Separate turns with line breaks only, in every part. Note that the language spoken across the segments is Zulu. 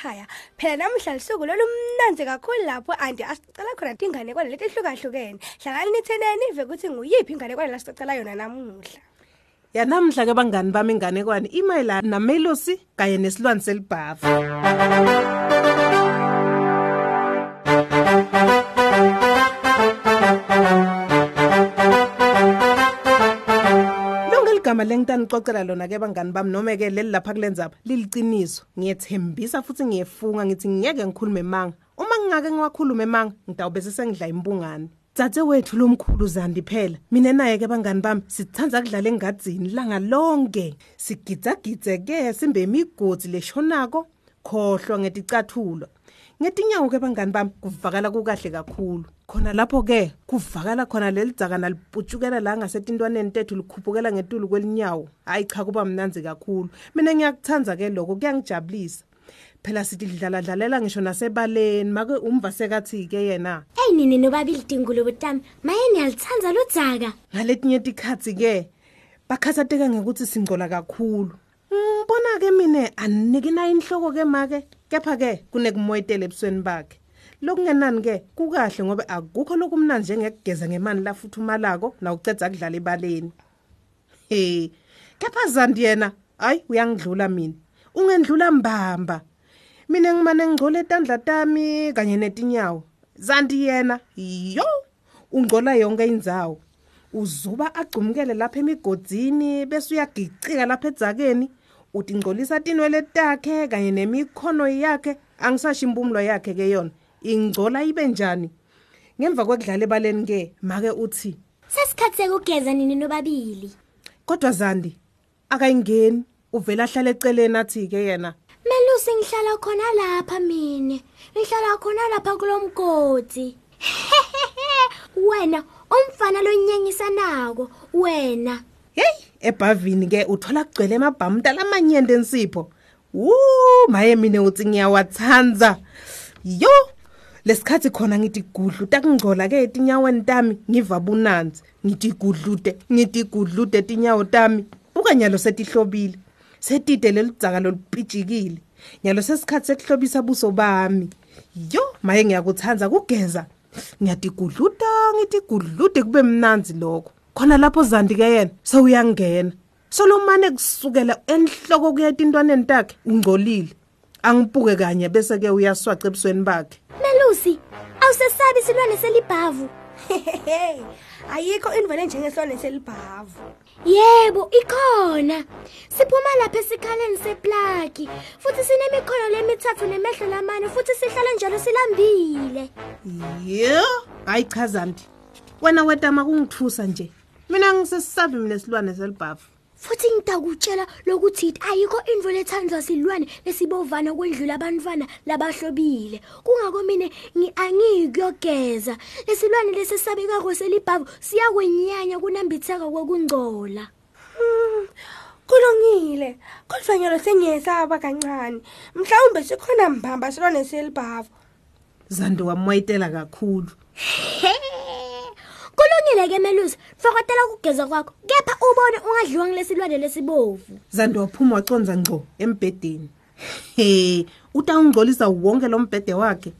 emakhaya phela namuhla lisuku lolumnanzi kakhulu lapho andi asicela khona tinganekwane leti ehlukahlukene. Hlalani nitheneni ive ukuthi nguyiphi inganekwane lasicela yona namuhla.
Yanamhla ke bangani bami inganekwane imayelana namelosi kanye nesilwane selibhavu. Ligama lengitanicocela lona ke bangani bami noma ke leli lapha kulenza liliciniso. Ngiyethembisa futhi ngiyefunga ngithi ngiyeke ngikhulume manga. Uma ngingake ngiwakhulume manga ngidawube sesengidla impungane Dzadze wethu lomkhulu Zandi phela mina naye ke bangani bami sithanda kudlala engadzini langa lonke. Sigidza ke simbe imigodi leshonako khohlwa ngeticathulo ngetinyawo ke bangani bami kuvakala kukahle kakhulu. Khona lapho ke kuvakala khona lelidzaka naliputshukela la ngasetintwaneni tethu likhuphukela ngetulu kwelinyawo. Hayi cha kuba mnanzi kakhulu. Mina ngiyakuthanza ke lokho kuyangijabulisa. Phela sithi dlala dlalela ngisho nasebaleni make umva sekathi ke yena.
Hey nini nobabili tingulubo tami maye niyalithanda lo dzaka.
Ngaletinye tikhatsi ke bakhathazeka ngekuthi singcola kakhulu. Ke mina aniki nayo inhloko ke make kepha ke kunekumoyitela ebusweni bakhe. Lokungenani ke kukahle ngoba akukho lokumnandi njengekugeza ngemani lafuthumalako nawucedza kudlala ebaleni. He kepha zandi yena hayi uyangidlula mina. Ungendlula mbamba. Mina ngimane ngigcola etandla tami kanye netinyawo. Zandi yena yo ungcola yonke indzawo. Uzuba agcumukele lapha emigodzini bese uyagicika lapha edzakeni. Uthi ngcolisa tinwele takhe kanye nemikhono yakhe angisasho impumulo yakhe ke yona. Ingcola ibe njani? Ngemva kwekudlala ebaleni ke make uthi
sesikhathi sekugeza nini nobabili?
Kodwa zandi akayingeni. Uvela ahlala eceleni athi ke yena
Melusi ngihlala khona lapha mina. Ngihlala khona lapha kulomgodi. Wena umfana lonyenyisa nako wena.
Hey! Ebhavini ke uthola kugcwele emabhamuta lamanyende ensipho Woo maye mina uthi ngiyawathanza. Yo lesikhathi khona ngithi gudlu takungcola ke etinyaweni tami ngiva bunanzi. Ngithi gudlude ngithi gudlude etinyawo tami. Buka nyalo setihlobile setide lelidzaka lolipitshikile nyalo sesikhathi sekuhlobisa buso bami. Yo maye ngiyakuthanza kugeza. Ngiyadigudluda ngithi gudlude kube mnanzi lokho. Khona lapho zandi ke yena sewuyangena solomane kusukela enhloko kuya etintwaneni takhe ungcolile. Angibuke kanye bese ke uyaswaca ebusweni bakhe.
Melusi awusesabi silwane selibhavu.
Ayikho indlela enjengesilwane selibhavu.
Yebo ikhona. Siphuma lapha esikhaleni seplaki futhi sinemikhono lemithathu nemehlo lamane futhi sihlala njalo silambile.
Yo hayi cha zandi wena wetama kungithusa nje. Mina ngisesisabi mina silwane selibhavu
futhi ngitakutshela lokuthi ayikho indvo lethandwa silwane lesibovana kwendlula abantwana labahlobile. Kungako mina ngi- angiyikuyogeza. Lesilwane lesisabekako selibhavu siyakwenyanya kunambitheka kokungcola
kulungile. Kodwa nyalo sengiyesaba kancane. Mhlawumbe sikhona mbamba silwane selibhavu
zandi wamoyitela kakhulu.
Kulungile ke melusi. Fakatela ukugeza kwakho kepha ubone ungadliwa ngilesilwane lesibovu.
Zandi waphuma waconza ngco embhedeni. He utawungcolisa wonke lo mbhede wakhe.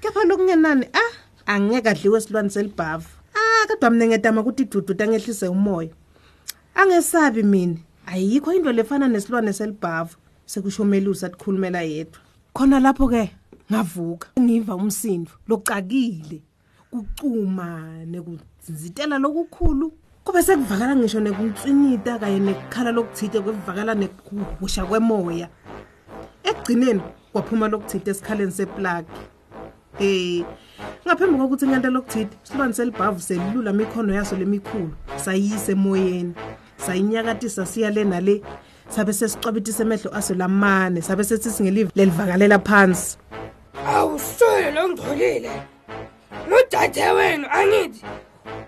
Kepha lokungenani ah angeke adliwe esilwane selibhavu. Ah kodwa mina ngedama ukuthi idudu angehlise umoya. Angesabi mina ayikho into lefana nesilwane selibhavu. Sekusho melusi atikhulumela yedwa. Khona lapho ke ngavuka. Ngiva umsindo locakile. Kucuma nekuzitela lokukhulu kube sekuvakala ngisho nekuntsinita kanye nekukhala lokuthite kwevakala nekuhusha kwemoya. Ekugcineni kwaphuma lokuthite esikhaleni seplagi Eh ngaphambi kokuthi ngento lokuthide silwane selibhavu selilula mikhono yaso lemikhulu sayise emoyeni sayinyakatisa siya le nale sabe sesicwabitisa emehlo aso lamane sabe sethi singelive lelivakalela phansi.
Awusole lo ngcolile nodade wenu angithi.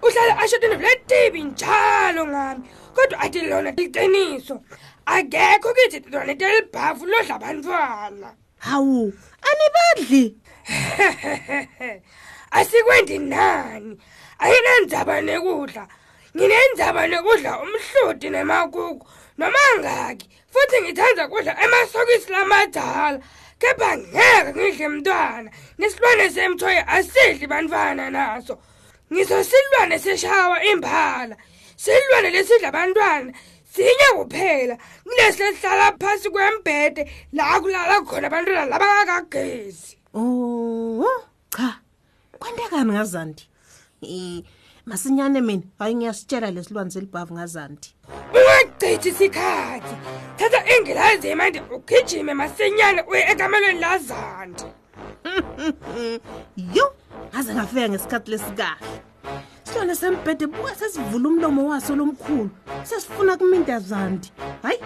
Uhlala ashodene vletibi njalo ngami. Kodwa athi lona liqiniso. Akekho kithi lona telibhavu lodla abantwana.
Hawu anibadli.
Asikwendi nani? Ayinandzaba nekudla. Nginendzaba nekudla umhloti nemakuku. Noma ngaki? Futhi ngithanda kudla emasokisi lamadala kepha ngeke ngidle mntwana. Nesilwane semthoyi asidli bantwana naso. Ngiso silwane seshawa imphala silwane lesidla abantwana sinye kuphela. Kulesi lesihlala phasi kwembhede la kulala khona abantwana labangakagezi
Oh, cha. Kwendekani ngazandi? Eh, masinyane mina, hayi ngiyasitshela lesilwane selibhavu ngazandi.
ungachithi isikhathi thatha ingilazi yemandi ugijime masinyane uye ekamelweni lazandi
Yo, ngaze ngafika ngesikhathi lesikahle. Silwane sembhede buka sesivula umlomo waso lomkhulu. Sesifuna kuminta zandi. Hayi.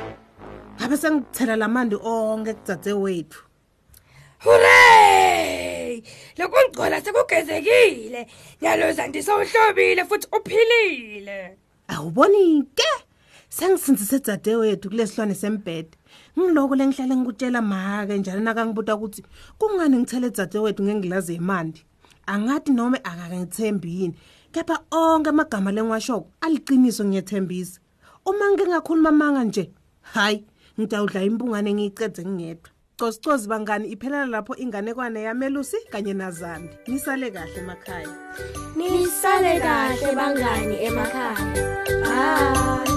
Ngabe sengithela lamandi onke kudzadze wethu.
hurray lokungcola sekugezekile nyalo zandi sewuhlobile futhi uphilile
Awuboni ke? Sengisinzise dzade wethu kulesilwane sembhede. Ngiloko lengihlale ngikutshela make njalo nakangibuta ukuthi kungani ngithele dzade wethu ngengilazi yemandi. Angathi noma akangithembi yini. Kepha onke amagama lengwashoko aliqiniso ngiyethembisa. Uma ngingakhuluma manga nje, hayi, ngidawudla impungane ngicede ngingedwa. Cosicozi bangani iphelela lapho inganekwane yamelusi kanye nazandi. Nisale kahle emakhaya.
Nisale kahle bangani emakhaya. Bye.